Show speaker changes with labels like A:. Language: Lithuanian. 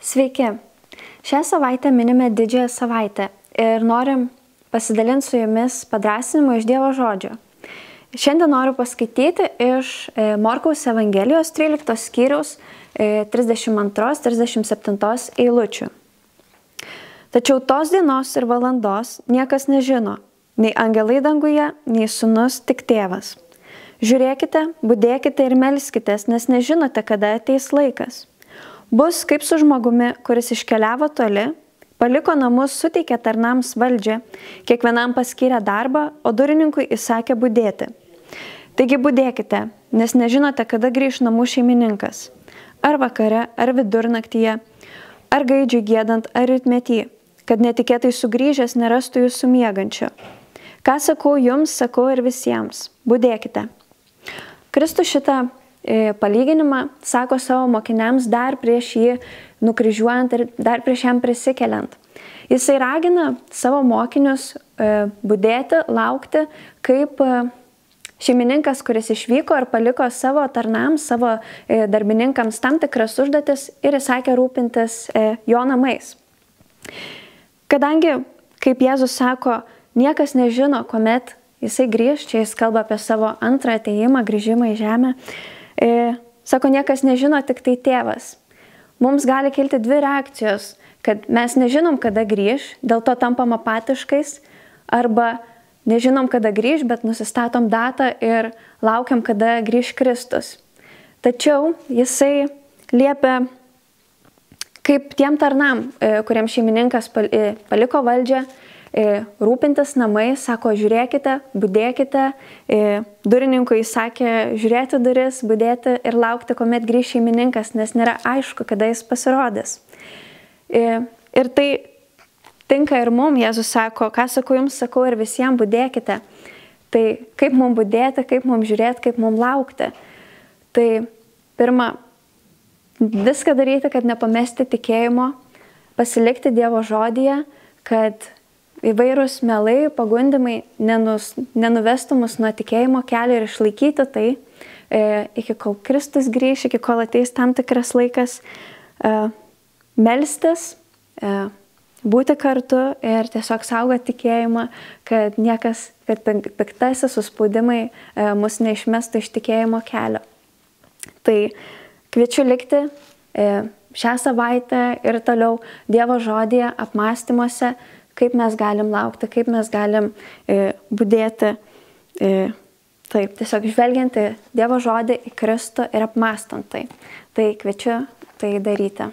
A: Sveiki! Šią savaitę minime didžiąją savaitę ir norim pasidalinti su jumis padrasinimu iš Dievo žodžio. Šiandien noriu paskaityti iš e, Morkaus Evangelijos 13 skyriaus 32-37 e, eilučių. Tačiau tos dienos ir valandos niekas nežino, nei angelai danguje, nei sunus, tik tėvas. Žiūrėkite, būdėkite ir melskitės, nes nežinote, kada ateis laikas. Bus kaip su žmogumi, kuris iškeliavo toli, paliko namus, suteikė tarnams valdžią, kiekvienam paskyrė darbą, o durininkui įsakė būdėti. Taigi būdėkite, nes nežinote, kada grįž namų šeimininkas. Ar vakare, ar vidurnaktyje, ar gaidžiai gėdant, ar rytmetį, kad netikėtai sugrįžęs nerastų jūsų miegančio. Ką sakau jums, sakau ir visiems. Būdėkite. Kristus šitą palyginimą sako savo mokiniams dar prieš jį nukryžiuojant ir dar prieš jam prisikeliant. Jisai ragina savo mokinius e, būdėti, laukti, kaip e, šeimininkas, kuris išvyko ir paliko savo tarnams, savo darbininkams tam tikras užduotis ir įsakė rūpintis jo namais. Kadangi, kaip Jėzus sako, niekas nežino, kuomet jisai grįž, čia jis kalba apie savo antrą ateimą, grįžimą į žemę, E, sako, niekas nežino, tik tai tėvas. Mums gali kilti dvi reakcijos, kad mes nežinom, kada grįž, dėl to tampam apatiškais, arba nežinom, kada grįž, bet nusistatom datą ir laukiam, kada grįž Kristus. Tačiau jisai liepia kaip tiem tarnam, e, kuriems šeimininkas e, paliko valdžią, E, rūpintis namais, sako, žiūrėkite, būdėkite, e, durininkui sakė žiūrėti duris, būdėti ir laukti, kuomet grįš šeimininkas, nes nėra aišku, kada jis pasirodys. E, ir tai tinka ir mums, Jėzus sako, ką sakau jums, sakau ir visiems būdėkite. Tai kaip mums būdėti, kaip mums žiūrėti, kaip mums laukti. Tai pirma, viską daryti, kad nepamesti tikėjimo, pasilikti Dievo žodyje, kad įvairūs melai, pagundimai nenus, nenuvestų mus nuo tikėjimo kelio ir išlaikyti tai, e, iki kol Kristus grįš, iki kol ateis tam tikras laikas, e, melstis, e, būti kartu ir tiesiog saugoti tikėjimą, kad niekas, kad piktasis suspaudimai e, mus neišmestų iš tikėjimo kelio. Tai kviečiu likti e, šią savaitę ir toliau Dievo žodėje, apmąstymuose, kaip mes galim laukti, kaip mes galim e, būdėti. E, taip, tiesiog žvelgiant į Dievo žodį, į Kristų ir apmastant tai. Tai kviečiu tai daryti.